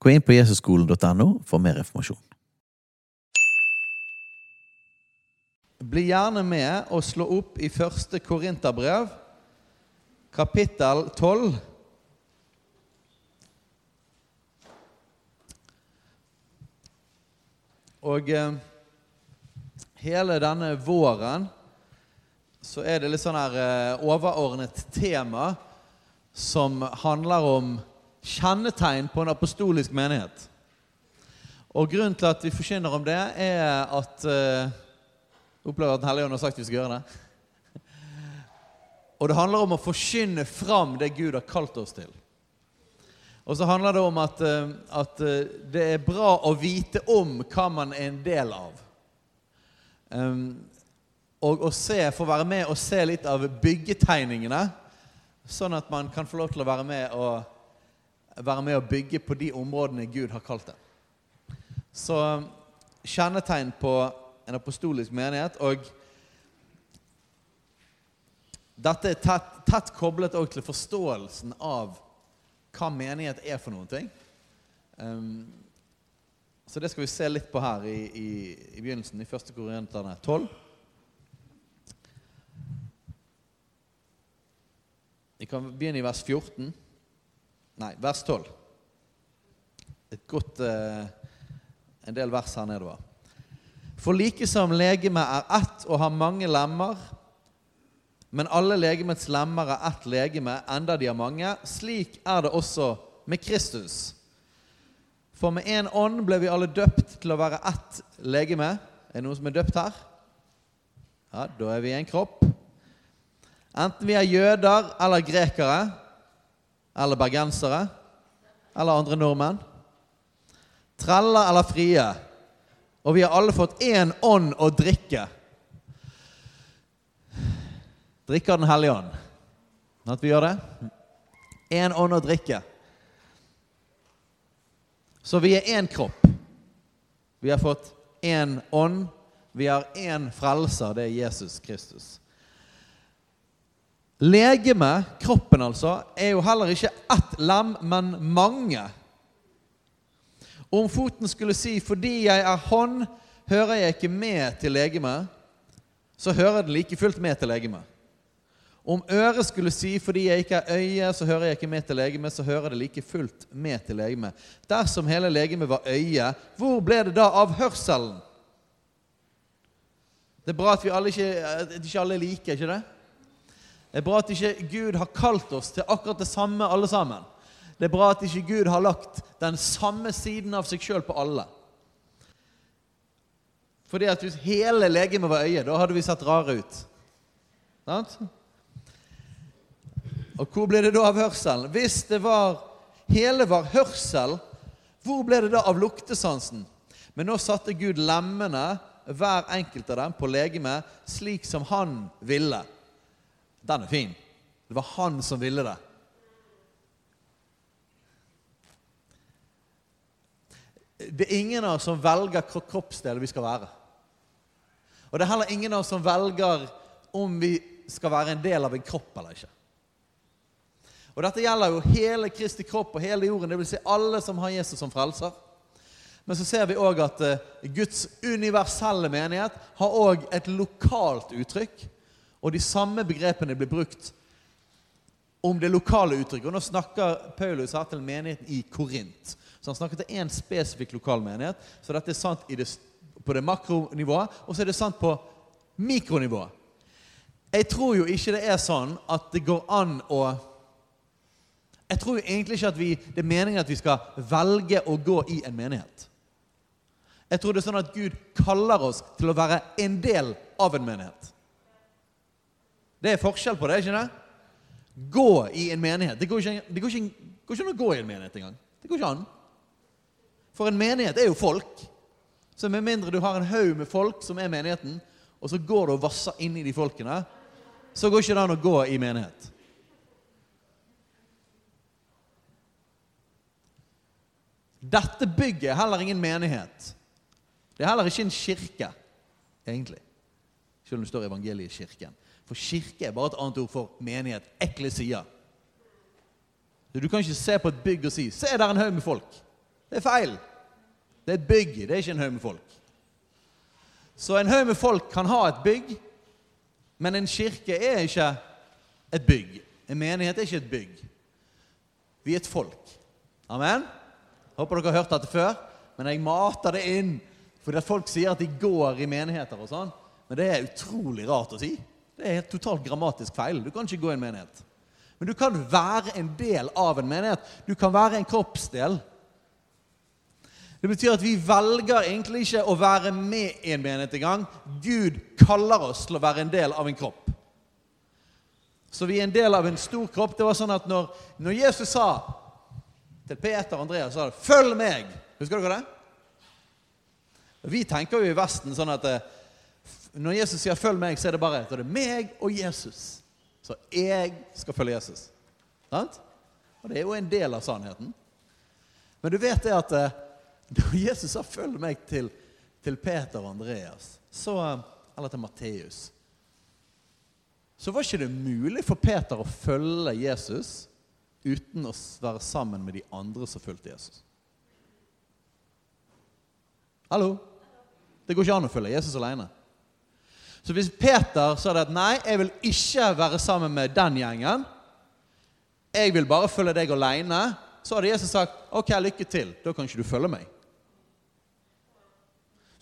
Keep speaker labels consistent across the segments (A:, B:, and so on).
A: Gå inn på jesusskolen.no for mer informasjon. Bli gjerne med og slå opp i første Korinterbrev, kapittel 12. Og eh, hele denne våren så er det litt sånn her eh, overordnet tema som handler om kjennetegn på en apostolisk menighet. Og Grunnen til at vi forkynner om det, er at uh, opplever at Den hellige ånd har sagt vi skal gjøre det. Og det handler om å forkynne fram det Gud har kalt oss til. Og så handler det om at, uh, at uh, det er bra å vite om hva man er en del av. Um, og å se, få være med og se litt av byggetegningene, sånn at man kan få lov til å være med og, være med å bygge på de områdene Gud har kalt det. Så kjennetegn på en apostolisk menighet. Og dette er tett, tett koblet til forståelsen av hva menighet er for noen ting. Um, så det skal vi se litt på her i, i, i begynnelsen, i 1. Korinterne 12. Vi kan begynne i vers 14. Nei, vers 12. Et godt eh, En del vers her nedover. For like som legemet er ett og har mange lemmer, men alle legemets lemmer er ett legeme, enda de har mange, slik er det også med Kristus. For med én ånd ble vi alle døpt til å være ett legeme. Er det noen som er døpt her? Ja, da er vi en kropp. Enten vi er jøder eller grekere eller bergensere eller andre nordmenn. Treller eller frie. Og vi har alle fått én ånd å drikke. Drikker Den hellige ånd. At vi gjør det? Én ånd å drikke. Så vi er én kropp. Vi har fått én ånd. Vi har én frelser. Det er Jesus Kristus. Legeme, kroppen altså, er jo heller ikke ett lem, men mange. Om foten skulle si 'fordi jeg er hånd, hører jeg ikke med til legemet', så hører den like fullt med til legemet. Om øret skulle si 'fordi jeg ikke er øye, så hører jeg ikke med til legemet', så hører det like fullt med til legemet. Dersom hele legemet var øye, hvor ble det da av hørselen? Det er bra at vi alle ikke, ikke alle er like, ikke det? Det er bra at ikke Gud har kalt oss til akkurat det samme, alle sammen. Det er bra at ikke Gud har lagt den samme siden av seg sjøl på alle. Fordi at hvis hele legemet var øye, da hadde vi sett rare ut. Sant? Og hvor ble det da av hørselen? Hvis det var hele var hørsel, hvor ble det da av luktesansen? Men nå satte Gud lemmene, hver enkelt av dem, på legemet slik som han ville. Den er fin. Det var han som ville det. Det er ingen av oss som velger hvilken kroppsdel vi skal være. Og det er heller ingen av oss som velger om vi skal være en del av en kropp eller ikke. Og Dette gjelder jo hele Kristi kropp og hele jorden, dvs. Si alle som har Jesus som frelser. Men så ser vi òg at eh, Guds universelle menighet har òg et lokalt uttrykk. Og de samme begrepene blir brukt om det lokale uttrykket. Og nå snakker Paulus her til menigheten i Korint. Så han snakker til én spesifikk lokal menighet. Så dette er sant det, på det makronivået, og så er det sant på mikronivået. Jeg tror jo ikke det er sånn at det går an å Jeg tror jo egentlig ikke at vi, det er meningen at vi skal velge å gå i en menighet. Jeg tror det er sånn at Gud kaller oss til å være en del av en menighet. Det er forskjell på det, ikke det? Gå i en menighet. Det går ikke, det går ikke, går ikke an å gå i en menighet engang. Det går ikke an. For en menighet er jo folk. Så med mindre du har en haug med folk som er menigheten, og så går du og vasser inn i de folkene, så går ikke det an å gå i menighet. Dette bygget er heller ingen menighet. Det er heller ikke en kirke, egentlig. Selv om det står evangeliet i kirken. For kirke er bare et annet ord for menighet. Ekle sider. Du kan ikke se på et bygg og si 'Se, der er en haug med folk'. Det er feil. Det er et bygg, det er ikke en haug med folk. Så en haug med folk kan ha et bygg, men en kirke er ikke et bygg. En menighet er ikke et bygg. Vi er et folk. Amen? Håper dere har hørt dette før, men jeg mater det inn. Fordi at folk sier at de går i menigheter og sånn. Men det er utrolig rart å si. Det er helt totalt grammatisk feil. Du kan ikke gå i en menighet. Men du kan være en del av en menighet. Du kan være en kroppsdel. Det betyr at vi velger egentlig ikke å være med i en menighet engang. Gud kaller oss til å være en del av en kropp. Så vi er en del av en stor kropp. Det var sånn at når, når Jesus sa til Peter og Andreas sa det 'Følg meg'. Husker dere det? Vi tenker jo i Vesten sånn at eh, når Jesus sier 'følg meg', så er det bare er det meg og Jesus. Så jeg skal følge Jesus. Sant? Og det er jo en del av sannheten. Men du vet det at eh, når Jesus sa 'følg meg' til, til Peter og Andreas, så, eh, eller til Matteus, så var ikke det mulig for Peter å følge Jesus uten å være sammen med de andre som fulgte Jesus. Hallo? Det går ikke an å følge Jesus alene. Så hvis Peter sa det at 'nei, jeg vil ikke være sammen med den gjengen', 'jeg vil bare følge deg alene', så hadde Jesus sagt 'ok, lykke til, da kan ikke du følge meg'.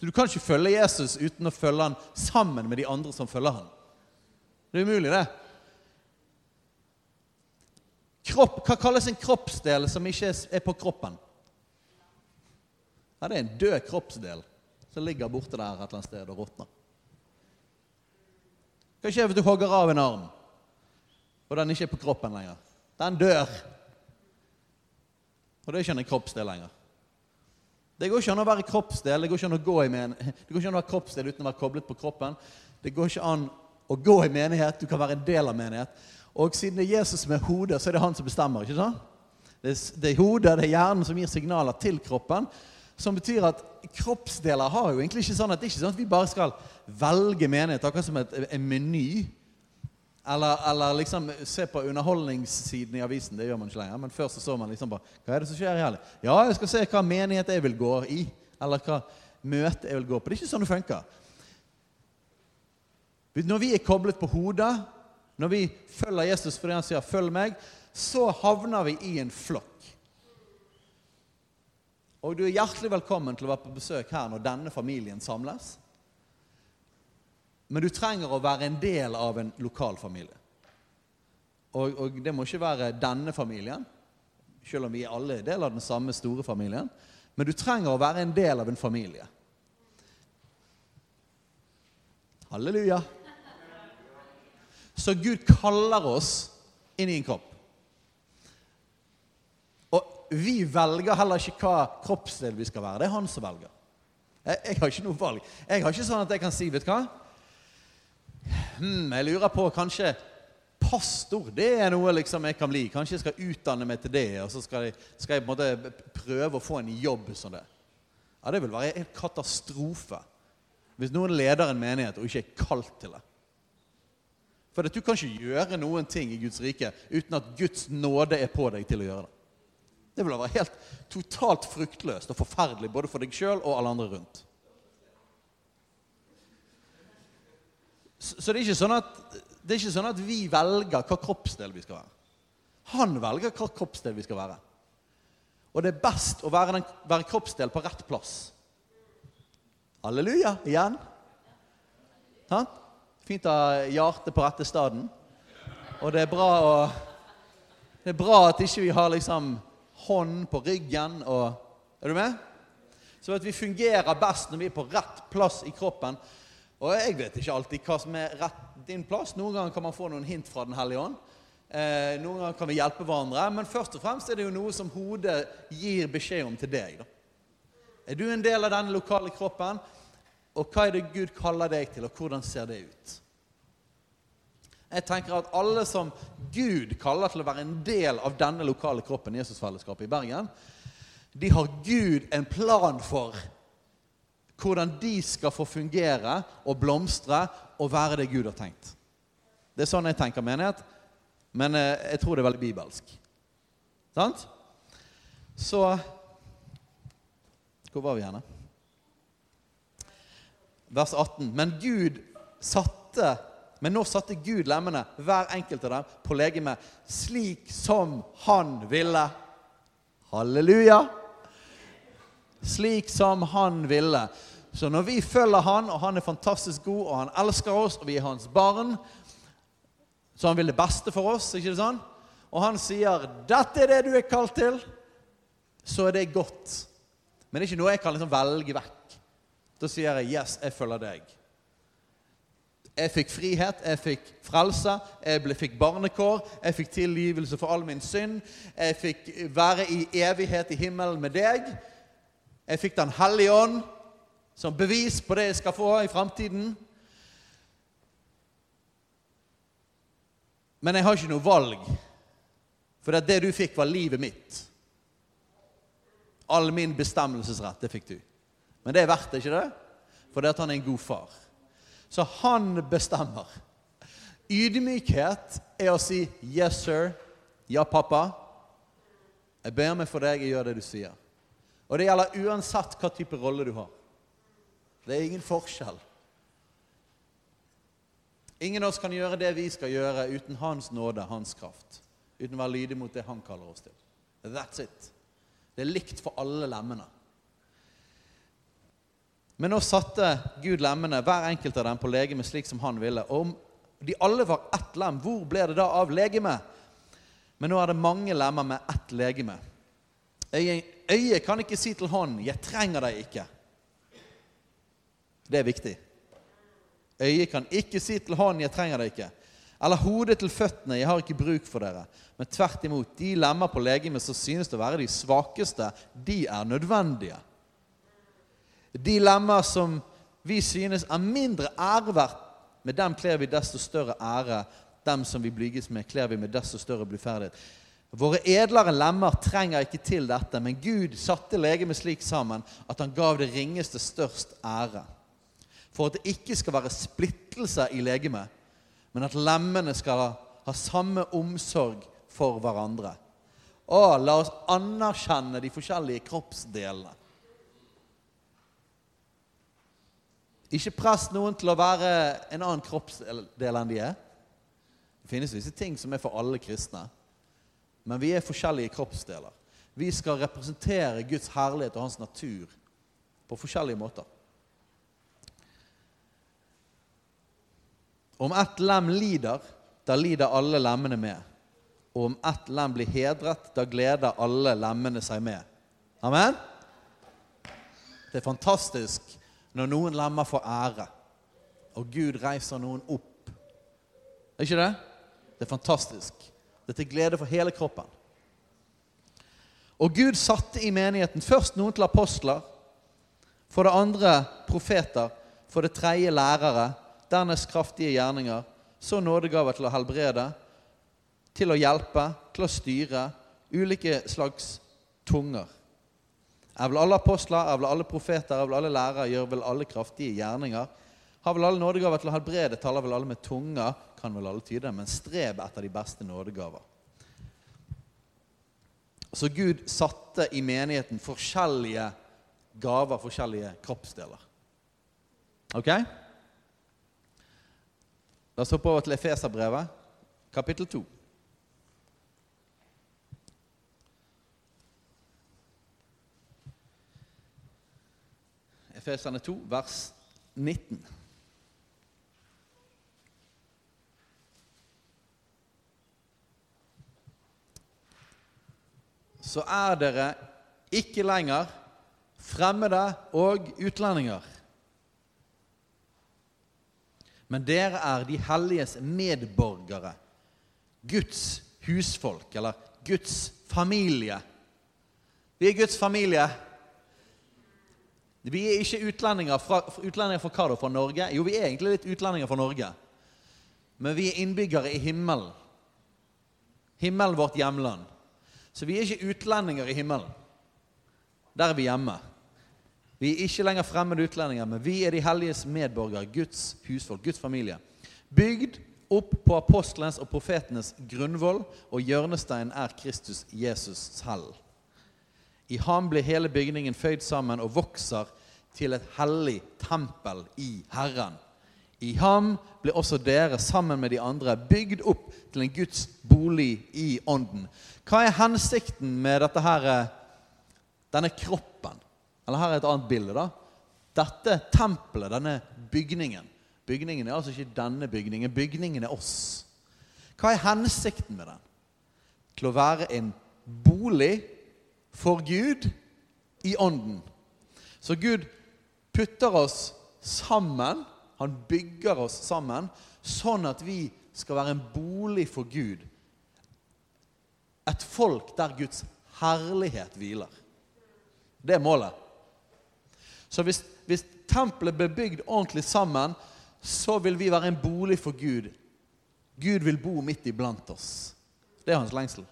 A: Så du kan ikke følge Jesus uten å følge han sammen med de andre som følger han. Det er umulig, det kropp, Hva kalles en kroppsdel som ikke er på kroppen? Ja, det er en død kroppsdel som ligger borte der et eller annet sted og råtner. Hva skjer hvis du hogger av en arm, og den ikke er på kroppen lenger? Den dør. Og det er ikke en kroppsdel lenger. Det går ikke an å være kroppsdel, det går ikke an å gå i men det går ikke an å være kroppsdel uten å være koblet på kroppen. Det går ikke an å gå i menighet. Du kan være en del av menighet. Og siden det er Jesus som er hodet, så er det han som bestemmer. ikke sant? Det er, det er hodet, det er hjernen som gir signaler til kroppen. Som betyr at kroppsdeler har jo egentlig ikke sånn at det er ikke sånn at vi bare skal velge menighet, akkurat som et, en meny. Eller, eller, liksom se på underholdningssiden i avisen. Det gjør man ikke lenger. Men før så så man liksom bare Hva er det som skjer i helgen? Ja, jeg skal se hva menighet jeg vil gå i. Eller hva møte jeg vil gå på. Det er ikke sånn det funker. Når vi er koblet på hodet, når vi følger Jesus fordi han sier 'følg meg', så havner vi i en flokk. Og du er hjertelig velkommen til å være på besøk her når denne familien samles. Men du trenger å være en del av en lokal familie. Og, og det må ikke være denne familien, selv om vi er alle del av den samme store familien. Men du trenger å være en del av en familie. Halleluja. Så Gud kaller oss inn i en kropp. Og vi velger heller ikke hva kroppsdel vi skal være. Det er han som velger. Jeg, jeg har ikke noe valg. Jeg har ikke sånn at jeg kan si Vet du hva? Hmm, jeg lurer på kanskje pastor. Det er noe liksom jeg kan bli. Kanskje jeg skal utdanne meg til det, og så skal jeg, skal jeg på en måte prøve å få en jobb som det. Ja, Det vil være en katastrofe hvis noen leder en menighet og ikke er kalt til det. For du kan ikke gjøre noen ting i Guds rike uten at Guds nåde er på deg til å gjøre det. Det vil være helt totalt fruktløst og forferdelig både for deg sjøl og alle andre rundt. Så det er, sånn at, det er ikke sånn at vi velger hva kroppsdel vi skal være. Han velger hva kroppsdel vi skal være. Og det er best å være, den, være kroppsdel på rett plass. Halleluja igjen. Ha? Fint å ha hjertet på rette staden. Og det er bra å Det er bra at ikke vi har liksom hånd på ryggen og Er du med? Så at vi fungerer best når vi er på rett plass i kroppen. Og jeg vet ikke alltid hva som er rett din plass. Noen ganger kan man få noen hint fra Den hellige ånd. Eh, noen ganger kan vi hjelpe hverandre. Men først og fremst er det jo noe som hodet gir beskjed om til deg. da. Er du en del av denne lokale kroppen? Og hva er det Gud kaller deg til, og hvordan ser det ut? Jeg tenker at alle som Gud kaller til å være en del av denne lokale kroppen, Jesusfellesskapet i Bergen, de har Gud en plan for hvordan de skal få fungere og blomstre og være det Gud har tenkt. Det er sånn jeg tenker menighet, men eh, jeg tror det er veldig bibelsk. Sant? Så Hvor var vi henne? Vers 18. Men Gud satte men nå satte Gud lemmene, hver enkelt av dem, på legemet slik som han ville. Halleluja! Slik som han ville. Så når vi følger han, og han er fantastisk god, og han elsker oss, og vi er hans barn Så han vil det beste for oss, ikke sånn? Og han sier 'Dette er det du er kalt til', så er det godt. Men det er ikke noe jeg kan liksom velge vekk. Da sier jeg 'Yes, jeg følger deg'. Jeg fikk frihet, jeg fikk frelse, jeg ble, fikk barnekår, jeg fikk tilgivelse for all min synd. Jeg fikk være i evighet i himmelen med deg. Jeg fikk Den hellige ånd som bevis på det jeg skal få i framtiden. Men jeg har ikke noe valg, for det, det du fikk, var livet mitt. All min bestemmelsesrett, det fikk du. Men det er verdt det, ikke det? For det at han er en god far. Så han bestemmer. Ydmykhet er å si 'yes, sir', 'ja, pappa'. Jeg ber meg for deg, jeg gjør det du sier. Og det gjelder uansett hva type rolle du har. Det er ingen forskjell. Ingen av oss kan gjøre det vi skal gjøre, uten Hans nåde, Hans kraft. Uten å være lydig mot det Han kaller oss til. That's it. Det er likt for alle lemmene. Men nå satte Gud lemmene, hver enkelt av dem, på legeme slik som han ville. Og om de alle var ett lem, hvor ble det da av legemet? Men nå er det mange lemmer med ett legeme. Øyet, øye kan ikke si til hånden 'Jeg trenger deg ikke'. Det er viktig. Øyet kan ikke si til hånden 'Jeg trenger deg ikke'. Eller hodet til føttene 'Jeg har ikke bruk for dere'. Men tvert imot, de lemmer på legemet som synes å være de svakeste, de er nødvendige. De lemmer som vi synes er mindre æreverdt, med dem kler vi desto større ære. Dem som vi blyges med, kler vi med desto større bluferdighet. Våre edlere lemmer trenger ikke til dette, men Gud satte legemet slik sammen at han gav det ringeste størst ære. For at det ikke skal være splittelse i legemet, men at lemmene skal ha samme omsorg for hverandre. Å, la oss anerkjenne de forskjellige kroppsdelene. Ikke press noen til å være en annen kroppsdel enn de er. Det finnes visse ting som er for alle kristne, men vi er forskjellige kroppsdeler. Vi skal representere Guds herlighet og hans natur på forskjellige måter. Om ett lem lider, da lider alle lemmene med. Og om ett lem blir hedret, da gleder alle lemmene seg med. Amen? Det er fantastisk når noen lemmer får ære, og Gud reiser noen opp. Er ikke det? Det er fantastisk. Det er til glede for hele kroppen. Og Gud satte i menigheten først noen til apostler, for det andre profeter, for det tredje lærere, dernest kraftige gjerninger, så nådegaver til å helbrede, til å hjelpe, til å styre, ulike slags tunger. Er vel alle apostler, er vel alle profeter, er vel alle lærere, gjør vel alle kraftige gjerninger. Har vel alle nådegaver til å helbrede, taler vel alle med tunger, kan vel alle tyde, men streb etter de beste nådegaver. Så Gud satte i menigheten forskjellige gaver, forskjellige kroppsdeler. Ok? La oss hoppe over til Efeserbrevet, kapittel 2. Efeserne 2, vers 19. Så er dere ikke lenger fremmede og utlendinger. Men dere er de helliges medborgere, Guds husfolk, eller Guds familie. Vi er Guds familie. Vi er ikke utlendinger fra, utlendinger fra hva da? Fra Norge? Jo, vi er egentlig litt utlendinger fra Norge. Men vi er innbyggere i himmelen. Himmelen vårt hjemland. Så vi er ikke utlendinger i himmelen. Der er vi hjemme. Vi er ikke lenger fremmede utlendinger, men vi er de helliges medborgere, Guds husfolk, Guds familie. Bygd opp på apostelens og profetenes grunnvoll, og hjørnesteinen er Kristus Jesus selv. I ham blir hele bygningen føyd sammen og vokser til et hellig tempel i Herren. I ham blir også dere sammen med de andre bygd opp til en Guds bolig i ånden. Hva er hensikten med dette her, denne kroppen? Eller her er et annet bilde. da. Dette tempelet, denne bygningen Bygningen er altså ikke denne bygningen. Bygningen er oss. Hva er hensikten med den? Til å være en bolig for Gud i ånden. Så Gud putter oss sammen. Han bygger oss sammen sånn at vi skal være en bolig for Gud. Et folk der Guds herlighet hviler. Det er målet. Så hvis, hvis tempelet blir bygd ordentlig sammen, så vil vi være en bolig for Gud. Gud vil bo midt iblant oss. Det er hans lengsel.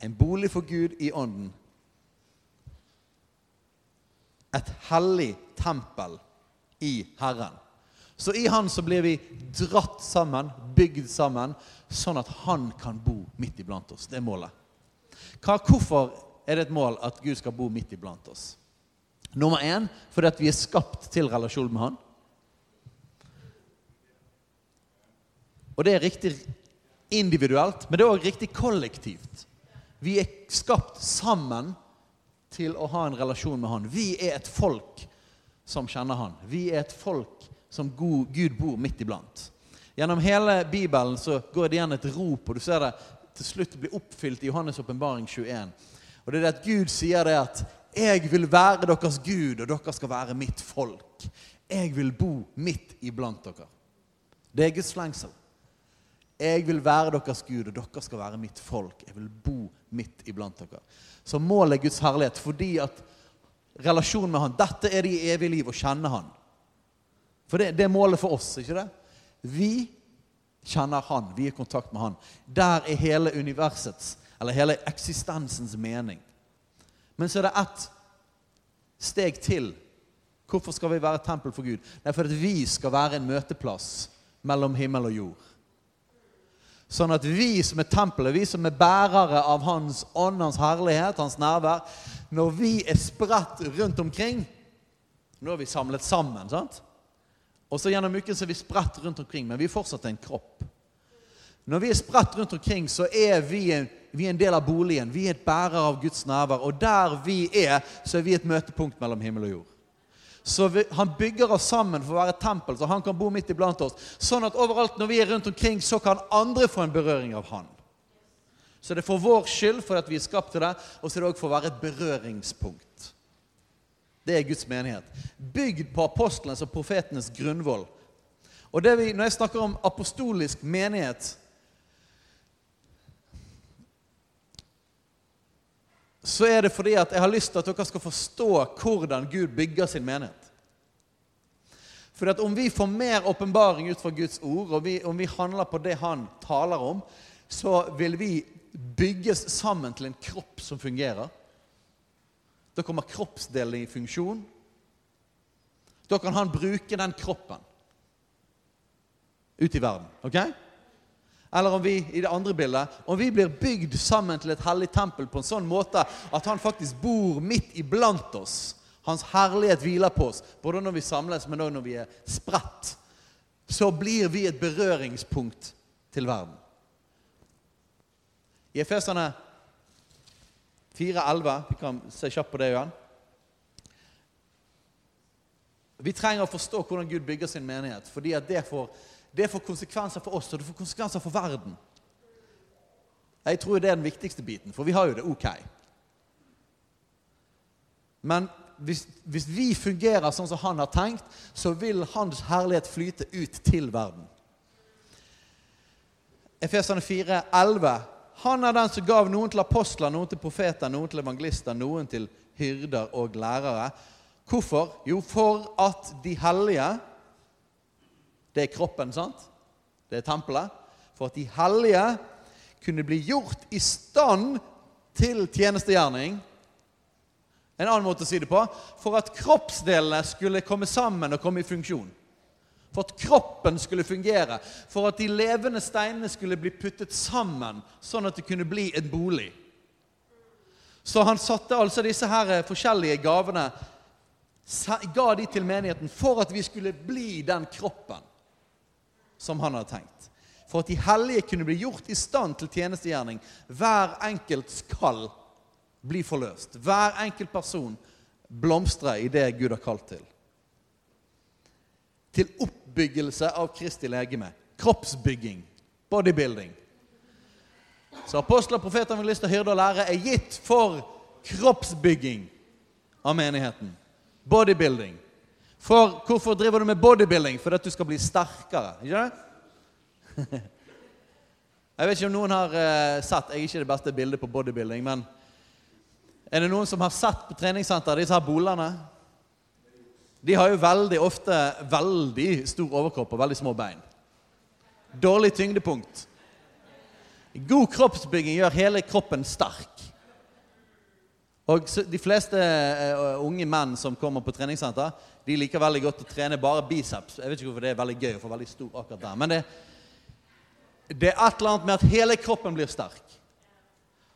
A: En bolig for Gud i ånden et hellig tempel i Herren. Så i Han så blir vi dratt sammen, bygd sammen, sånn at Han kan bo midt iblant oss. Det er målet. Hva, hvorfor er det et mål at Gud skal bo midt iblant oss? Nummer én fordi at vi er skapt til relasjon med Han. Og det er riktig individuelt, men det er òg riktig kollektivt. Vi er skapt sammen til å ha en relasjon med Han. Vi er et folk som kjenner Han. Vi er et folk som Gud bor midt iblant. Gjennom hele Bibelen så går det igjen et rop, og du ser det til slutt blir oppfylt i Johannes' åpenbaring 21. Og det er det at Gud sier det at 'Jeg vil være deres Gud, og dere skal være mitt folk'. Jeg vil bo midt iblant dere. Det er Guds lengsel. Jeg vil være deres Gud, og dere skal være mitt folk. Jeg vil bo midt iblant dere. Så målet er Guds herlighet fordi at relasjonen med Han Dette er det i evig liv, å kjenne Han. For det, det, er målet for oss, ikke det? Vi kjenner Han. Vi er i kontakt med Han. Der er hele universets, eller hele eksistensens mening. Men så er det ett steg til. Hvorfor skal vi være tempel for Gud? Det er fordi vi skal være en møteplass mellom himmel og jord. Sånn at vi som er tempelet, vi som er bærere av Hans ånd, Hans herlighet, Hans nærvær Når vi er spredt rundt omkring Nå er vi samlet sammen. sant? Og så gjennom uken så er vi spredt rundt omkring, men vi er fortsatt en kropp. Når vi er spredt rundt omkring, så er vi en, vi er en del av boligen. Vi er et bærer av Guds nærvær. Og der vi er, så er vi et møtepunkt mellom himmel og jord. Så vi, han bygger oss sammen for å være et tempel, så han kan bo midt iblant oss. Sånn at overalt når vi er rundt omkring, så kan andre få en berøring av han. Så det er for vår skyld, for at vi er skapt til det, og så er det òg for å være et berøringspunkt. Det er Guds menighet. Bygd på apostlenes og profetenes grunnvoll. Og vi, Når jeg snakker om apostolisk menighet så er det fordi at jeg har lyst til at dere skal forstå hvordan Gud bygger sin menighet. For at om vi får mer åpenbaring ut fra Guds ord, og vi, om vi handler på det Han taler om, så vil vi bygges sammen til en kropp som fungerer. Da kommer kroppsdelen i funksjon. Da kan han bruke den kroppen ut i verden. ok? Eller om vi i det andre bildet, om vi blir bygd sammen til et hellig tempel på en sånn måte at han faktisk bor midt iblant oss. Hans herlighet hviler på oss, både når vi samles, men også når vi er spredt. Så blir vi et berøringspunkt til verden. I Efeserne 4,11 Vi kan se kjapt på det igjen. Vi trenger å forstå hvordan Gud bygger sin menighet, fordi at det får det får konsekvenser for oss, og det får konsekvenser for verden. Jeg tror det er den viktigste biten, for vi har jo det ok. Men hvis, hvis vi fungerer sånn som han har tenkt, så vil hans herlighet flyte ut til verden. Efesene 4, 11. Han er den som gav noen til apostler, noen til profeter, noen til evangelister, noen til hyrder og lærere. Hvorfor? Jo, for at de hellige Det er kroppen, sant? Det er tempelet. For at de hellige kunne bli gjort i stand til tjenestegjerning. En annen måte å si det på for at kroppsdelene skulle komme sammen og komme i funksjon. For at kroppen skulle fungere. For at de levende steinene skulle bli puttet sammen, sånn at det kunne bli en bolig. Så han satte altså disse her forskjellige gavene Ga de til menigheten for at vi skulle bli den kroppen som han hadde tenkt. For at de hellige kunne bli gjort i stand til tjenestegjerning. Hver enkelt skal bli forløst. Hver enkelt person blomstre i det Gud har kalt til. Til oppbyggelse av Kristi legeme. Kroppsbygging. Bodybuilding. Så apostler, profeter, evangelister, hyrde og lære er gitt for kroppsbygging av menigheten. Bodybuilding. For hvorfor driver du med bodybuilding? For at du skal bli sterkere. Ikke det? Jeg vet ikke om noen har uh, sett Jeg er ikke det beste bildet på bodybuilding, men er det noen som har sett på treningssenter disse her bolene? De har jo veldig ofte veldig stor overkropp og veldig små bein. Dårlig tyngdepunkt. God kroppsbygging gjør hele kroppen sterk. Og De fleste uh, unge menn som kommer på treningssenter, de liker veldig godt å trene bare biceps. Jeg vet ikke hvorfor det er veldig gøy å få veldig stor akkurat der. Men det, det er et eller annet med at hele kroppen blir sterk.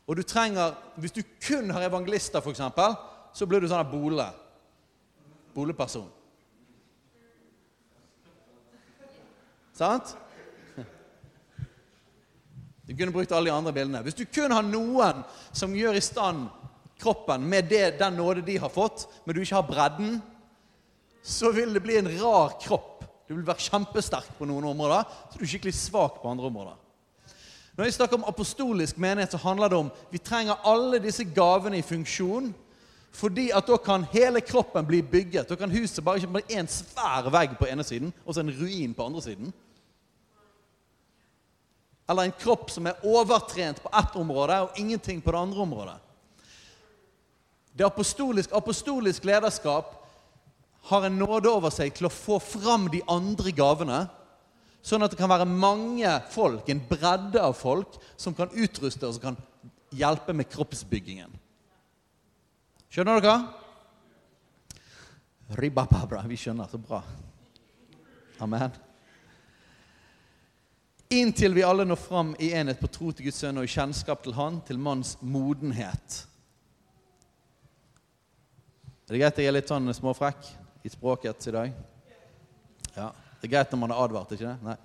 A: Og du trenger, Hvis du kun har evangelister, f.eks., så blir du sånn bole. Boleperson. Sant? Du kunne brukt alle de andre bildene. Hvis du kun har noen som gjør i stand kroppen med det, den nåde de har fått, men du ikke har bredden, så vil det bli en rar kropp du vil være kjempesterk på noen områder, så du er skikkelig svak på andre områder. Når jeg snakker om apostolisk menighet, så handler det om vi trenger alle disse gavene i funksjon. Fordi at da kan hele kroppen bli bygget. Da kan huset bare ikke bli en svær vegg på ene siden og så en ruin på andre siden. Eller en kropp som er overtrent på ett område og ingenting på det andre området. Det apostolisk, apostolisk lederskap har en nåde over seg til å få fram de andre gavene. Sånn at det kan være mange folk, en bredde av folk, som kan utruste og som kan hjelpe med kroppsbyggingen. Skjønner dere? Ribababra. Vi skjønner. Så bra. Amen. Inntil vi alle når fram i enhet på tro til Guds sønn og i kjennskap til Han, til manns modenhet. Er det greit jeg er litt sånn småfrekk? i språket i dag? Ja, Det er greit når man er advart, ikke det? Nei.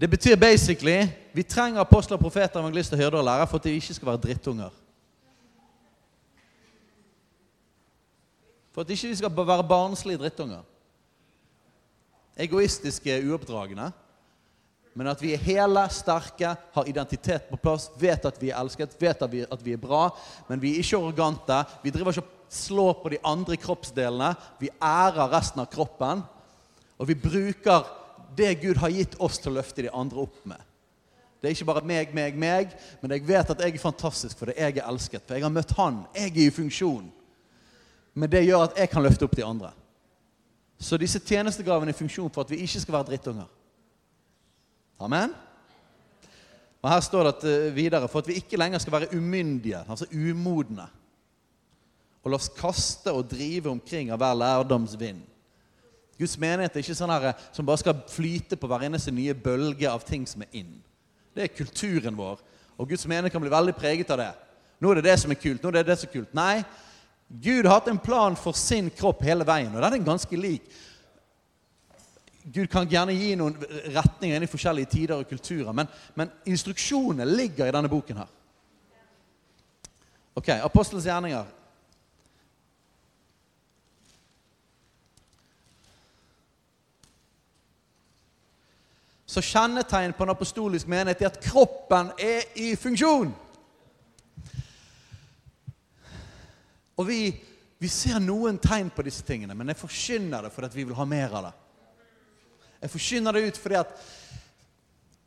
A: Det betyr basically vi trenger apostler, profeter, evangelister, hyrder og lærere for at de ikke skal være drittunger. For at de ikke skal være barnslige drittunger. Egoistiske, uoppdragne. Men at vi er hele, sterke, har identitet på plass, vet at vi er elsket, vet at vi, at vi er bra. Men vi er ikke arrogante. Vi driver ikke slår på de andre kroppsdelene. Vi ærer resten av kroppen. Og vi bruker det Gud har gitt oss til å løfte de andre opp med. Det er ikke bare meg, meg, meg, men jeg vet at jeg er fantastisk fordi jeg er elsket. For jeg har møtt Han. Jeg er i funksjon. Men det gjør at jeg kan løfte opp de andre. Så disse tjenestegavene er i funksjon for at vi ikke skal være drittunger. Amen? Og Her står det at, videre for at vi ikke lenger skal være umyndige, altså umodne og la oss kaste og drive omkring av hver lærdomsvind. Guds menighet er ikke sånn her, som bare skal flyte på hver eneste nye bølge av ting som er inn. Det er kulturen vår, og Guds menighet kan bli veldig preget av det. Nå er det det som er kult. nå er det det som er kult. Nei, Gud har hatt en plan for sin kropp hele veien, og den er ganske lik. Gud kan gjerne gi noen retninger inn i forskjellige tider og kulturer, men, men instruksjonene ligger i denne boken her. Ok, Apostelens gjerninger så kjennetegn på en apostolisk menighet er at kroppen er i funksjon. Og vi, vi ser noen tegn på disse tingene, men jeg forkynner det fordi vi vil ha mer av det. Jeg forkynner det ut fordi at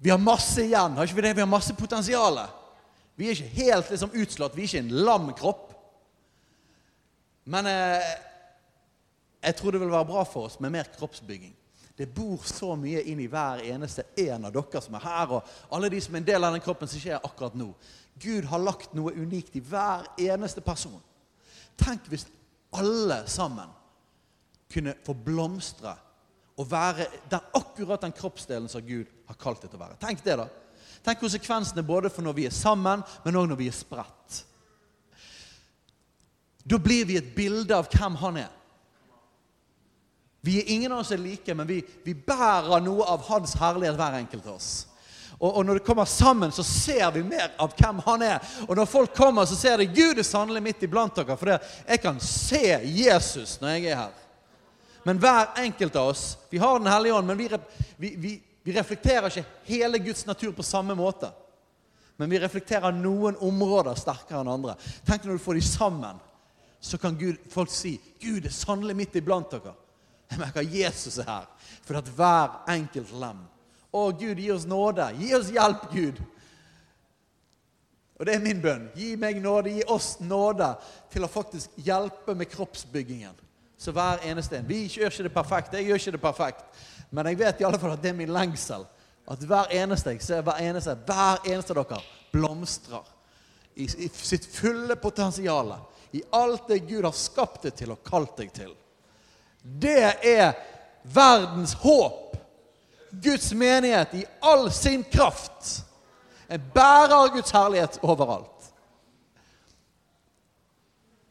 A: vi har masse igjen. Har ikke vi det? Vi har masse potensial. Vi er ikke helt liksom, utslått. Vi er ikke en lam kropp. Men eh, Jeg tror det vil være bra for oss med mer kroppsbygging. Det bor så mye inn i hver eneste en av dere som er her, og alle de som er en del av den kroppen som ikke er akkurat nå. Gud har lagt noe unikt i hver eneste person. Tenk hvis alle sammen kunne få blomstre og være den, akkurat den kroppsdelen som Gud har kalt det til å være. Tenk det, da. Tenk konsekvensene både for når vi er sammen, men òg når vi er spredt. Da blir vi et bilde av hvem han er. Vi er ingen av oss er like, men vi, vi bærer noe av hans herlighet, hver enkelt av oss. Og, og, når det kommer sammen, så ser vi mer av hvem han er. Og når folk kommer, så ser de Gud er sannelig midt iblant dere. For jeg kan se Jesus når jeg er her. Men hver enkelt av oss Vi har Den hellige ånd, men vi, vi, vi, vi reflekterer ikke hele Guds natur på samme måte. Men vi reflekterer noen områder sterkere enn andre. Tenk når du får de sammen, så kan Gud, folk si Gud er sannelig midt iblant dere. Jeg merker Jesus er her. For at hver enkelt lem Å, Gud, gi oss nåde. Gi oss hjelp, Gud. Og det er min bønn. Gi meg nåde, gi oss nåde til å faktisk hjelpe med kroppsbyggingen. Så hver eneste en. Vi gjør ikke det perfekt. Jeg gjør ikke det perfekt. Men jeg vet i alle fall at det er min lengsel. At hver eneste jeg ser, hver eneste, hver eneste dere blomstrer i, i sitt fulle potensial. I alt det Gud har skapt deg til og kalt deg til. Det er verdens håp. Guds menighet i all sin kraft. En bærer av Guds herlighet overalt.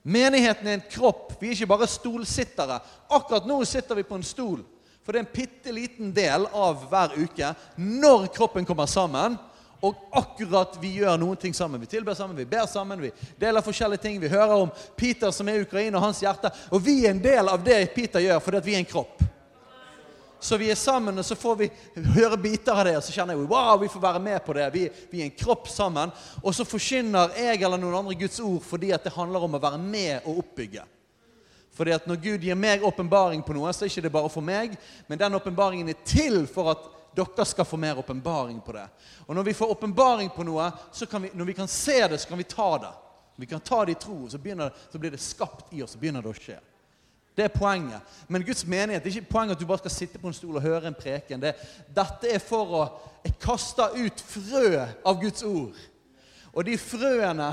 A: Menigheten er en kropp. Vi er ikke bare stolsittere. Akkurat nå sitter vi på en stol. For det er en bitte liten del av hver uke når kroppen kommer sammen. Og akkurat vi gjør noen ting sammen. Vi tilber sammen, vi ber sammen, vi deler forskjellige ting. Vi hører om Peter som er i Ukraina, og hans hjerte. Og vi er en del av det Peter gjør, fordi vi er en kropp. Så vi er sammen, og så får vi høre biter av det, og så kjenner jeg wow, vi får være med på det. Vi, vi er en kropp sammen. Og så forkynner jeg eller noen andre Guds ord fordi at det handler om å være med og oppbygge. Fordi at når Gud gir meg åpenbaring på noe, så er det ikke bare for meg, men den åpenbaringen er til for at dere skal få mer åpenbaring på det. Og når vi får åpenbaring på noe, vi, når vi kan se det, så kan vi ta det. Vi kan ta det i tro, så, begynner, så blir det skapt i oss, så begynner det å skje. Det er poenget. Men Guds menighet det er ikke poenget at du bare skal sitte på en stol og høre en preken. Det, dette er for å kaste ut frø av Guds ord. Og de frøene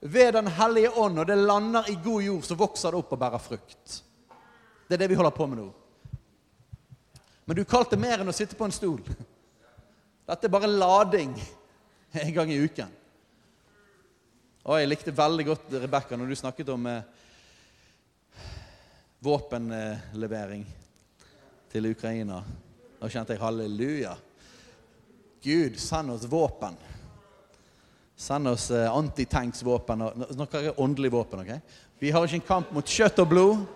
A: ved Den hellige ånd, og det lander i god jord, så vokser det opp og bærer frukt. Det er det vi holder på med nå. Men du kalte mer enn å sitte på en stol. Dette er bare lading en gang i uken. Og jeg likte veldig godt, Rebekka, når du snakket om eh, våpenlevering til Ukraina. Da kjente jeg halleluja. Gud, send oss våpen. Send oss eh, antitanksvåpen. Nå jeg åndelig våpen. ok? Vi har ikke en kamp mot kjøtt og blod.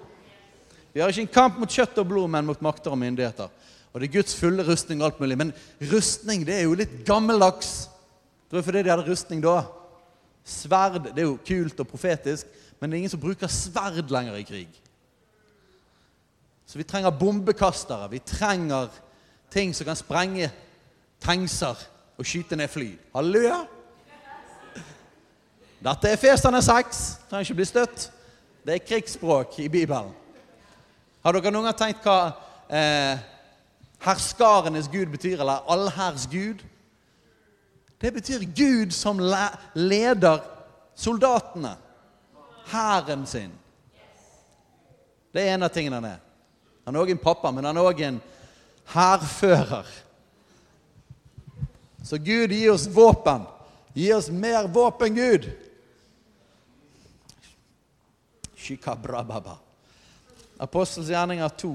A: Vi har ikke en kamp mot kjøtt og blod, men mot makter og myndigheter. Og det er Guds fulle rustning og alt mulig. Men rustning det er jo litt gammeldags. Det var fordi de hadde rustning da. Sverd det er jo kult og profetisk, men det er ingen som bruker sverd lenger i krig. Så vi trenger bombekastere. Vi trenger ting som kan sprenge tankser og skyte ned fly. Halleluja! Dette er Festene 6. Trenger ikke bli støtt. Det er krigsspråk i Bibelen. Har dere noen gang tenkt hva eh, herskarenes Gud betyr, eller allherrs Gud? Det betyr Gud som leder soldatene, hæren sin. Det er en av tingene han er. Han er òg en pappa, men han er òg en hærfører. Så Gud gir oss våpen. Gi oss mer våpen, Gud. Apostels gjerninger 2.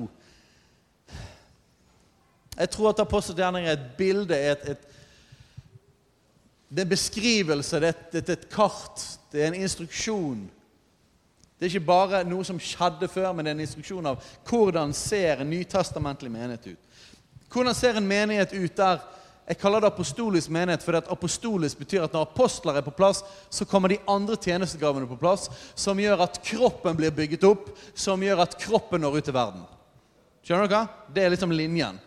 A: Jeg tror at apostelgjerninger er et bilde, et, et, det er en beskrivelse, det er et, et, kart, det er en instruksjon. Det er ikke bare noe som skjedde før, men det er en instruksjon av hvordan ser en nytestamentlig menighet ut. Hvordan ser en menighet ut der jeg kaller det apostolisk menighet, fordi at apostolisk betyr at når apostler er på plass, så kommer de andre tjenestegavene på plass, som gjør at kroppen blir bygget opp, som gjør at kroppen når ut til verden. Skjønner dere? Det er liksom linjen.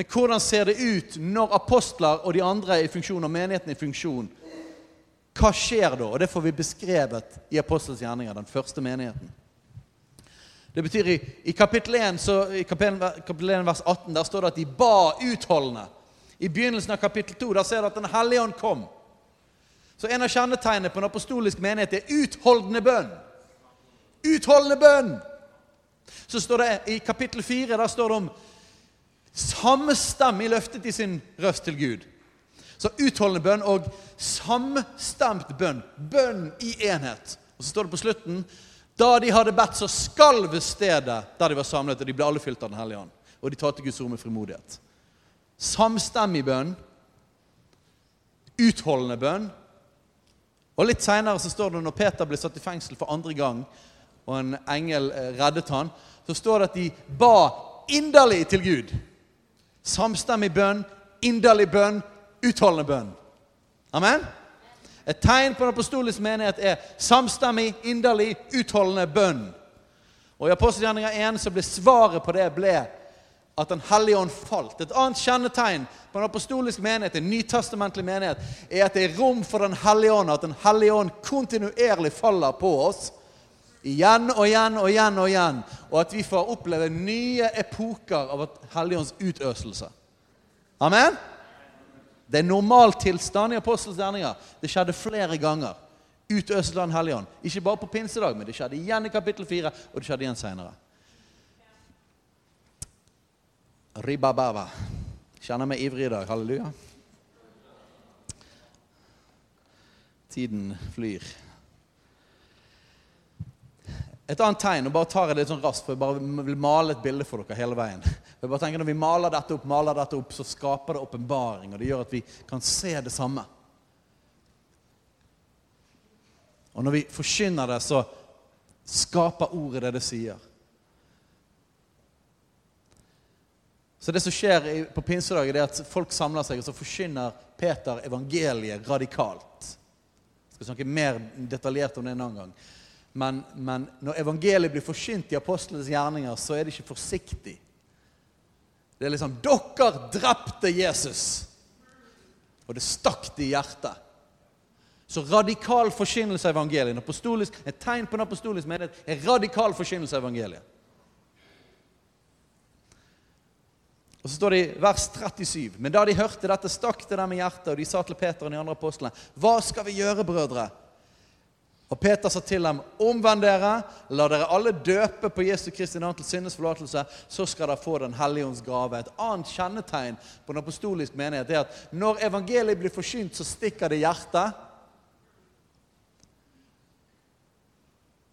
A: Men hvordan ser det ut når apostler og de andre er i funksjon, og menigheten er i funksjon? Hva skjer da? Og Det får vi beskrevet i Apostels gjerninger, den første menigheten. Det betyr i, i kapittel 1, så, i kapittel, kapittel 1 vers 18 der står det at de ba utholdende. I begynnelsen av kapittel 2 der ser du at Den hellige ånd kom. Så en av kjennetegnene på en apostolisk menighet er utholdende bønn. Utholdende bønn! Så står det i kapittel 4 der står det om samstemmig løftet i sin røst til Gud. Så utholdende bønn og samstemt bønn. Bønn i enhet. Og så står det på slutten da de hadde bedt, så skalv stedet der de var samlet, og de ble alle fylt av Den hellige ånd. Og de talte Guds ord med frimodighet. Samstemmig bønn, utholdende bønn. Og Litt seinere står det når Peter ble satt i fengsel for andre gang, og en engel eh, reddet han, så står det at de ba inderlig til Gud. Samstemmig bønn, inderlig bønn, utholdende bønn. Amen? Et tegn på en apostolisk menighet er samstemmig, inderlig, utholdende bønn. Og I apostelgjerninga 1 så ble svaret på det ble at Den hellige ånd falt. Et annet kjennetegn på en apostolisk menighet, en nytestamentlig menighet, er at det er rom for Den hellige ånd, at Den hellige ånd kontinuerlig faller på oss. Igjen og igjen og igjen og igjen. Og at vi får oppleve nye epoker av Helligånds utøselse. Amen? Det er normaltilstand i apostelens gjerninger. Det skjedde flere ganger. Utøselse av Den hellige ånd. Ikke bare på pinsedag, men det skjedde igjen i kapittel 4, og det skjedde igjen seinere. Ribababa. Kjenner meg ivrig i dag. Halleluja. Tiden flyr. Et annet tegn, og bare tar jeg det sånn raskt, for jeg bare vil male et bilde for dere hele veien. Jeg bare tenker Når vi maler dette opp, maler dette opp, så skaper det åpenbaring, og det gjør at vi kan se det samme. Og når vi forkynner det, så skaper ordet det det sier. Så det som skjer på pinsedag, er at folk samler seg, og så forkynner Peter evangeliet radikalt. Jeg skal snakke mer detaljert om det en annen gang. Men, men, når evangeliet blir forsynt i apostlenes gjerninger, så er det ikke forsiktig. Det er liksom 'Dere drepte Jesus!' Og det stakk det i hjertet. Så radikal forkynnelse av evangeliet Et tegn på en apostolisk menighet er radikal forkynnelse av evangeliet. Og så står det i vers 37.: Men da de hørte dette, stakk det dem i hjertet, og de sa til Peter og de andre apostlene.: Hva skal vi gjøre, brødre? Og Peter sa til dem, omvend dere, la dere alle døpe på Jesu Kristi navn til syndes forlatelse, så skal dere få Den hellige ånds gave. Et annet kjennetegn på en apostolisk menighet er at når evangeliet blir forsynt, så stikker det hjertet.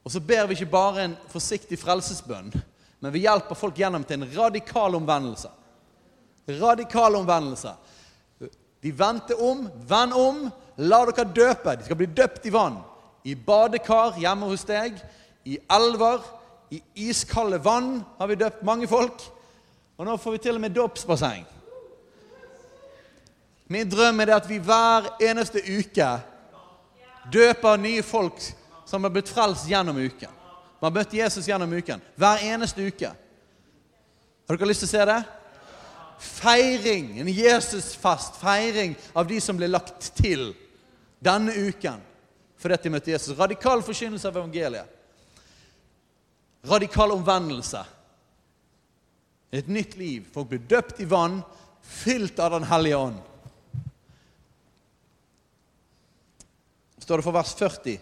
A: Og så ber vi ikke bare en forsiktig frelsesbønn, men vi hjelper folk gjennom til en radikal omvendelse. Radikal omvendelse. De vendte om, vend om, la dere døpe. De skal bli døpt i vann i badekar hjemme hos deg, i elver, i iskalde vann har vi døpt mange folk. Og nå får vi til og med dåpsbasseng. Min drøm er det at vi hver eneste uke døper nye folk som har blitt frelst gjennom uken. Man har møtt Jesus gjennom uken. Hver eneste uke. Har dere lyst til å se det? Feiring, en Jesusfest, feiring av de som ble lagt til denne uken fordi de møtte Jesus. Radikal forkynnelse av evangeliet. Radikal omvendelse. Et nytt liv. Folk blir døpt i vann, fylt av Den hellige ånd. står det for vers 40.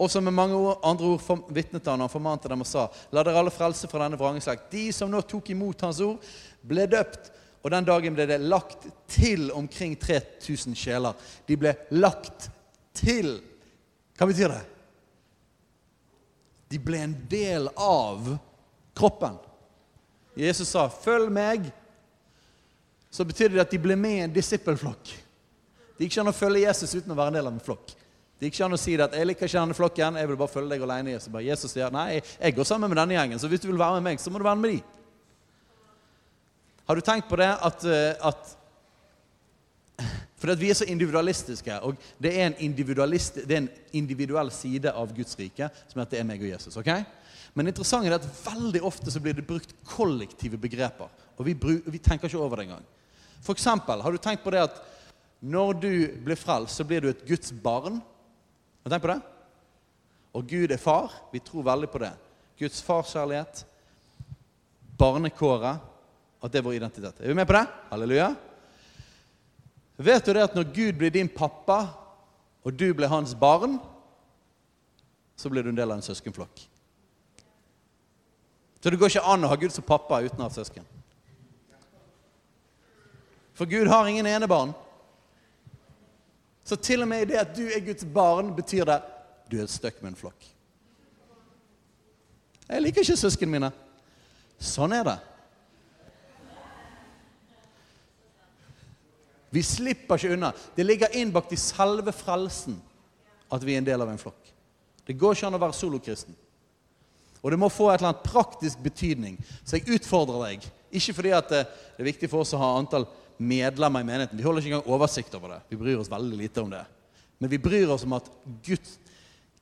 A: Også med mange andre ord vitnet han og formante dem og sa:" La dere alle frelse fra denne vrangeslekt. De som nå tok imot hans ord, ble døpt. Og den dagen ble det lagt til omkring 3000 sjeler. De ble lagt til hva betyr det? De ble en del av kroppen. Jesus sa 'følg meg', så betyr det at de ble med i en disippelflokk. Det gikk ikke an å følge Jesus uten å være en del av en flokk. Det gikk ikke an å si det at 'jeg liker ikke denne flokken, jeg vil bare følge deg alene'. Jesus, bare, Jesus sier 'nei, jeg går sammen med denne gjengen', så hvis du vil være med meg, så må du være med de. Har du tenkt på det at, eh, at for vi er så individualistiske, og det er, det er, en individuell side av Guds rike som er det er meg og Jesus. ok? Men interessant er det at veldig ofte så blir det brukt kollektive begreper. Og vi, bruk, vi tenker ikke over det engang. For eksempel, har du tenkt på det at når du blir frelst, så blir du et Guds barn? Har du tenkt på det? Og Gud er far. Vi tror veldig på det. Guds farskjærlighet. barnekåret, at det er vår identitet. Er vi med på det? Halleluja. Vet du det at når Gud blir din pappa, og du blir hans barn, så blir du en del av en søskenflokk. Så det går ikke an å ha Gud som pappa uten å ha søsken. For Gud har ingen enebarn. Så til og med i det at du er Guds barn, betyr det du er et støkk med en flokk. Jeg liker ikke søsknene mine. Sånn er det. Vi slipper ikke unna. Det ligger innbakt i selve frelsen at vi er en del av en flokk. Det går ikke an å være solokristen. Og det må få et eller annet praktisk betydning. Så jeg utfordrer deg. Ikke fordi at det er viktig for oss å ha antall medlemmer i menigheten. Vi holder ikke engang oversikt over det. Vi bryr oss veldig lite om det. Men vi bryr oss om at Guds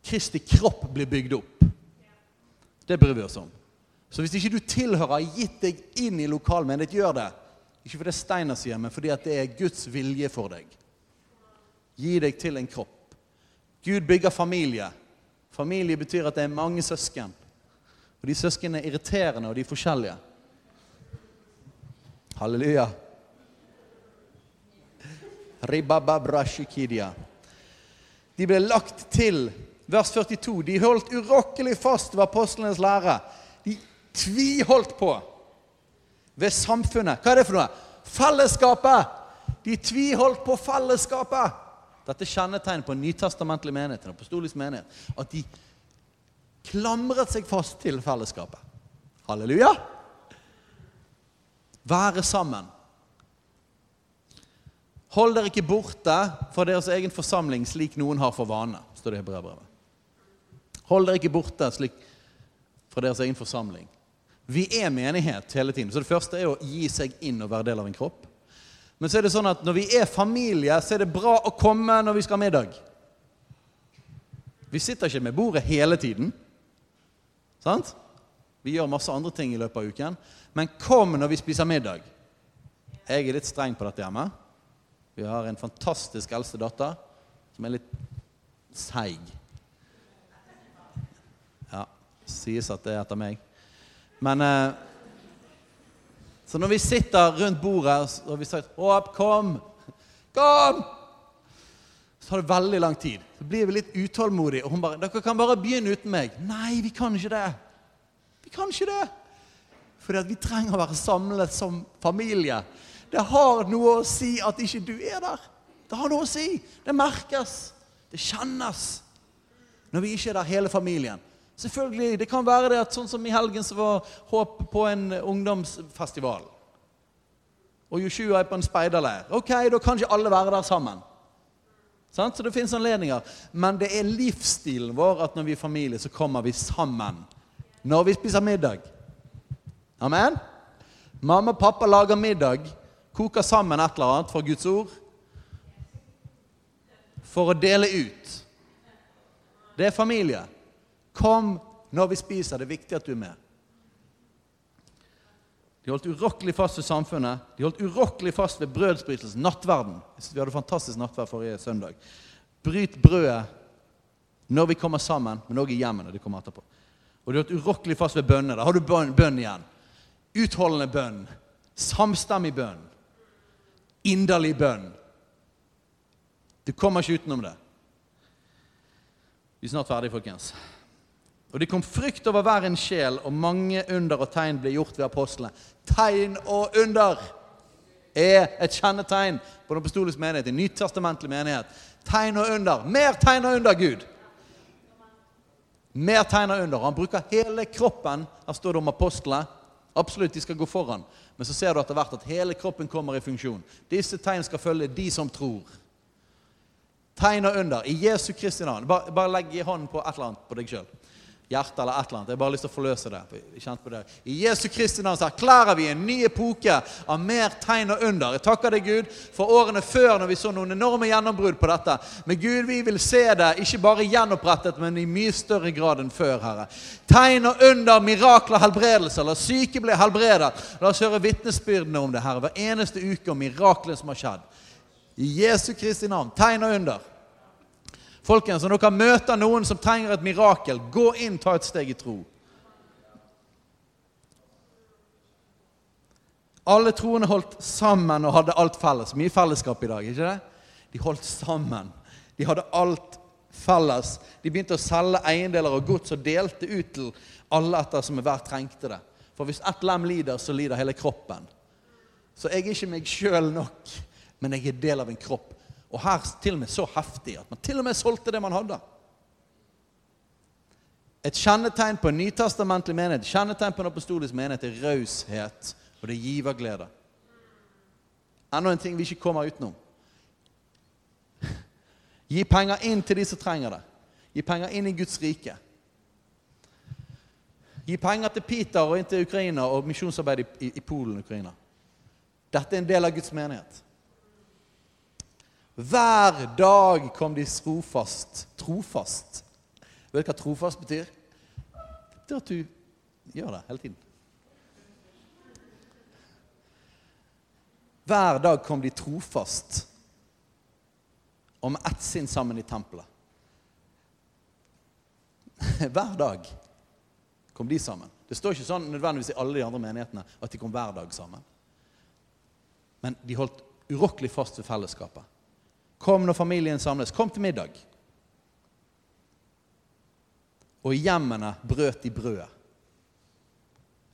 A: Kristi kropp blir bygd opp. Det bryr vi oss om. Så hvis ikke du tilhører, gitt deg inn i lokal menighet, gjør det. Ikke fordi Steiner sier, men fordi det er Guds vilje for deg. Gi deg til en kropp. Gud bygger familie. Familie betyr at det er mange søsken. Og de søsknene er irriterende, og de er forskjellige. Halleluja. De ble lagt til, vers 42, de holdt urokkelig fast ved apostlenes lære. De tviholdt på ved samfunnet. Hva er det for noe? Fellesskapet! De tviholdt på fellesskapet. Dette er kjennetegn på en nytestamentlig menighet, en apostolisk menighet. At de klamret seg fast til fellesskapet. Halleluja! Være sammen. Hold dere ikke borte fra deres egen forsamling slik noen har for vane, står det i brevbrevet. Hold dere ikke borte slik fra deres egen forsamling. Vi er menighet hele tiden. Så det første er å gi seg inn og være del av en kropp. Men så er det sånn at når vi er familie, så er det bra å komme når vi skal ha middag. Vi sitter ikke med bordet hele tiden. Sant? Vi gjør masse andre ting i løpet av uken. Men kom når vi spiser middag. Jeg er litt streng på dette hjemme. Vi har en fantastisk eldste datter som er litt seig. Ja, sies at det er etter meg. Men eh, Så når vi sitter rundt bordet og vi sier 'Håp, kom! Kom!' Så tar det veldig lang tid. Så blir vi litt utålmodige. Og hun bare 'Dere kan bare begynne uten meg.' Nei, vi kan ikke det. Vi kan ikke det. Fordi at vi trenger å være samlet som familie. Det har noe å si at ikke du er der. Det har noe å si. Det merkes. Det kjennes. Når vi ikke er der hele familien. Selvfølgelig, Det kan være det at sånn som i helgen så var håp på en ungdomsfestival. Og Joshua er på en speiderleir. Ok, da kan ikke alle være der sammen. Så det fins anledninger. Men det er livsstilen vår at når vi er familie, så kommer vi sammen. Når vi spiser middag. Amen? Mamma og pappa lager middag, koker sammen et eller annet fra Guds ord for å dele ut. Det er familie. Kom når vi spiser. Det er viktig at du er med. De holdt urokkelig fast ved samfunnet. De holdt urokkelig fast ved brødsbrytelsen, nattverden. Vi hadde fantastisk nattverd forrige søndag. Bryt brødet når vi kommer sammen, men òg i hjemmene. Det kommer etterpå. Og de holdt urokkelig fast ved bønnene. Da har du bønn, bønn igjen. Utholdende bønn. Samstemmig bønn. Inderlig bønn. Du kommer ikke utenom det. Vi er snart ferdige, folkens. Og det kom frykt over hver en sjel, og mange under og tegn ble gjort ved apostlene. Tegn og under er et kjennetegn på den apostoliske menighet, en nytestamentlig menighet. Tegn og under. Mer tegn og under, Gud. Mer tegn og under. Han bruker hele kroppen. Her står det om apostlene. Absolutt, de skal gå foran. Men så ser du etter hvert at hele kroppen kommer i funksjon. Disse tegn skal følge de som tror. Tegn og under i Jesu Kristi navn. Bare, bare legg hånden på et eller annet på deg sjøl hjerte eller et eller annet. Jeg har bare lyst til å forløse det. Kjent på det. I Jesu Kristi navn så erklærer vi en ny epoke av mer tegn og under. Jeg takker deg, Gud, for årene før når vi så noen enorme gjennombrudd på dette. Men Gud, vi vil se det ikke bare gjenopprettet, men i mye større grad enn før, Herre. Tegn og under, mirakler, helbredelser. La syke bli helbredet. La oss høre vitnesbyrdene om det, Herre, hver eneste uke om miraklene som har skjedd. I Jesu Kristi navn. Tegn og under. Folkens, når dere møter noen som trenger et mirakel, gå inn, ta et steg i tro. Alle troende holdt sammen og hadde alt felles. Mye fellesskap i dag, ikke det? De holdt sammen. De hadde alt felles. De begynte å selge eiendeler og gods og delte ut til alle etter som hver trengte det. For hvis ett lem lider, så lider hele kroppen. Så jeg er ikke meg sjøl nok, men jeg er del av en kropp. Og her til og med så heftig at man til og med solgte det man hadde. Et kjennetegn på en nytestamentlig menighet, kjennetegn på en apostolisk menighet, er raushet, og det er giverglede. Enda en ting vi ikke kommer utenom. Gi penger inn til de som trenger det. Gi penger inn i Guds rike. Gi penger til Peter og inn til Ukraina og misjonsarbeid i, i Polen og Ukraina. Dette er en del av Guds menighet. Hver dag kom de trofast. Trofast. Vet du hva trofast betyr? Det betyr at du gjør det hele tiden. Hver dag kom de trofast og med ett sinn sammen i tempelet. Hver dag kom de sammen. Det står ikke sånn nødvendigvis i alle de andre menighetene at de kom hver dag sammen. Men de holdt urokkelig fast ved fellesskapet. Kom når familien samles. Kom til middag. Og i hjemmene brøt de brødet.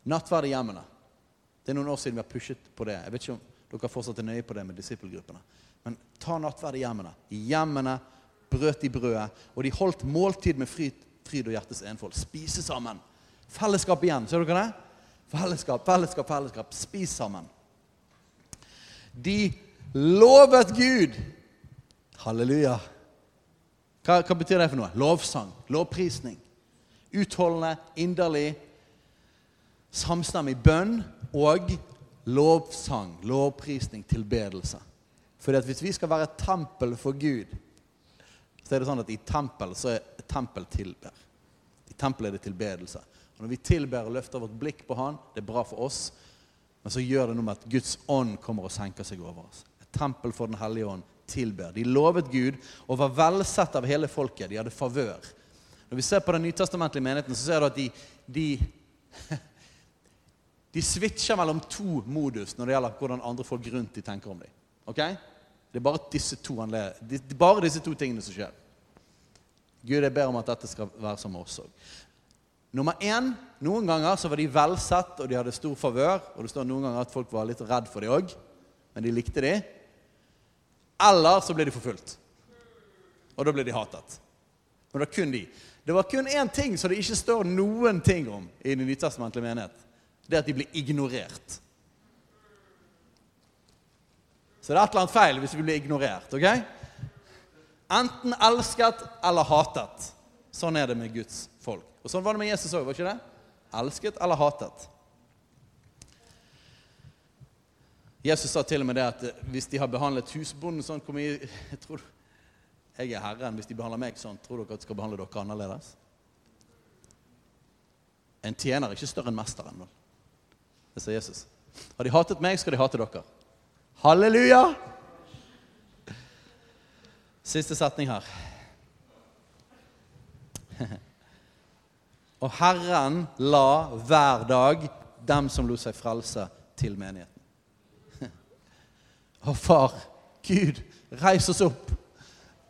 A: Nattverd i hjemmene. Det er noen år siden vi har pushet på det. Jeg vet ikke om dere fortsatt er nøye på det med disippelgruppene. Men ta nattverd i hjemmene. I hjemmene brøt de brødet, og de holdt måltid med fryd, fryd og hjertes enfold. Spise sammen. Fellesskap igjen. Ser dere det? Fellesskap, fellesskap, fellesskap. Spis sammen. De lovet Gud. Halleluja. Hva, hva betyr det for noe? Lovsang. Lovprisning. Utholdende, inderlig, samstemmig bønn og lovsang, lovprisning, tilbedelse. Fordi at hvis vi skal være et tempel for Gud, så er det sånn at i tempel så er tempel tilber. I tempel er det tilbedelse. Og Når vi tilber og løfter vårt blikk på Han, det er bra for oss, men så gjør det noe med at Guds ånd kommer og senker seg over oss. Et tempel for Den hellige ånd tilber. De lovet Gud og var velsett av hele folket. De hadde favør. Når vi ser på den nytestamentlige menigheten, så ser du at de, de de switcher mellom to modus når det gjelder hvordan andre folk rundt de tenker om dem. Okay? Det er bare disse to, bare disse to tingene som skjer. Gud, jeg ber om at dette skal være som oss òg. Nummer én noen ganger så var de velsett, og de hadde stor favør. Og det står noen ganger at folk var litt redd for dem òg, men de likte dem. Eller så ble de forfulgt. Og da ble de hatet. Men det var kun de. Det var kun én ting som det ikke står noen ting om i Den nytestamentlige menighet det at de blir ignorert. Så det er et eller annet feil hvis vi blir ignorert. ok? Enten elsket eller hatet. Sånn er det med Guds folk. Og Sånn var det med Jesus òg, var ikke det? Elsket eller hatet. Jesus sa til og med det at hvis de har behandlet husbonden sånn hvor mye Jeg tror jeg er Herren. Hvis de behandler meg sånn, tror dere at de skal behandle dere annerledes? En tjener er ikke større enn mesteren. Vel? Det sa Jesus. Har de hatet meg, skal de hate dere. Halleluja! Siste setning her. Og Herren la hver dag dem som lot seg frelse, til menigheten. Og far, Gud, reis oss opp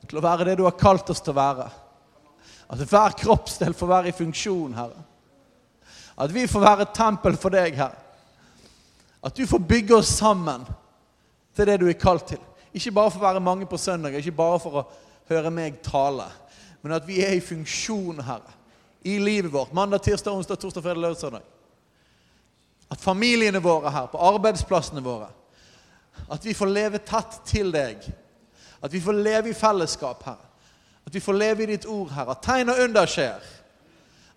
A: til å være det du har kalt oss til å være. At hver kroppsdel får være i funksjon, Herre. At vi får være et tempel for deg, Herre. At du får bygge oss sammen til det du er kalt til. Ikke bare for å være mange på søndag, ikke bare for å høre meg tale, men at vi er i funksjon, Herre, i livet vårt. Mandag, tirsdag, onsdag, torsdag, fredag, lørdag, søndag. At familiene våre her, på arbeidsplassene våre, at vi får leve tett til deg. At vi får leve i fellesskap, Herre. At vi får leve i ditt ord, Herre. At tegn og under skjer.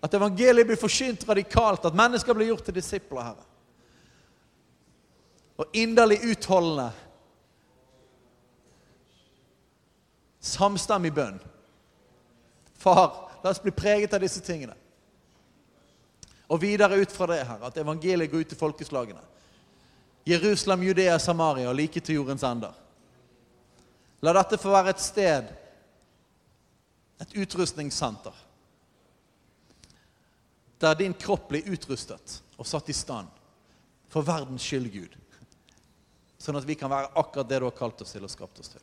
A: At evangeliet blir forsynt radikalt. At mennesker blir gjort til disipler, Herre og inderlig utholdende. Samstemmig bønn. Far, la oss bli preget av disse tingene. Og videre ut fra det Herre, at evangeliet går ut til folkeslagene. Jerusalem, Judea, Samaria og like til jordens ender. La dette få være et sted, et utrustningssenter, der din kropp blir utrustet og satt i stand for verdens skyld, Gud. sånn at vi kan være akkurat det du har kalt oss til og skapt oss til.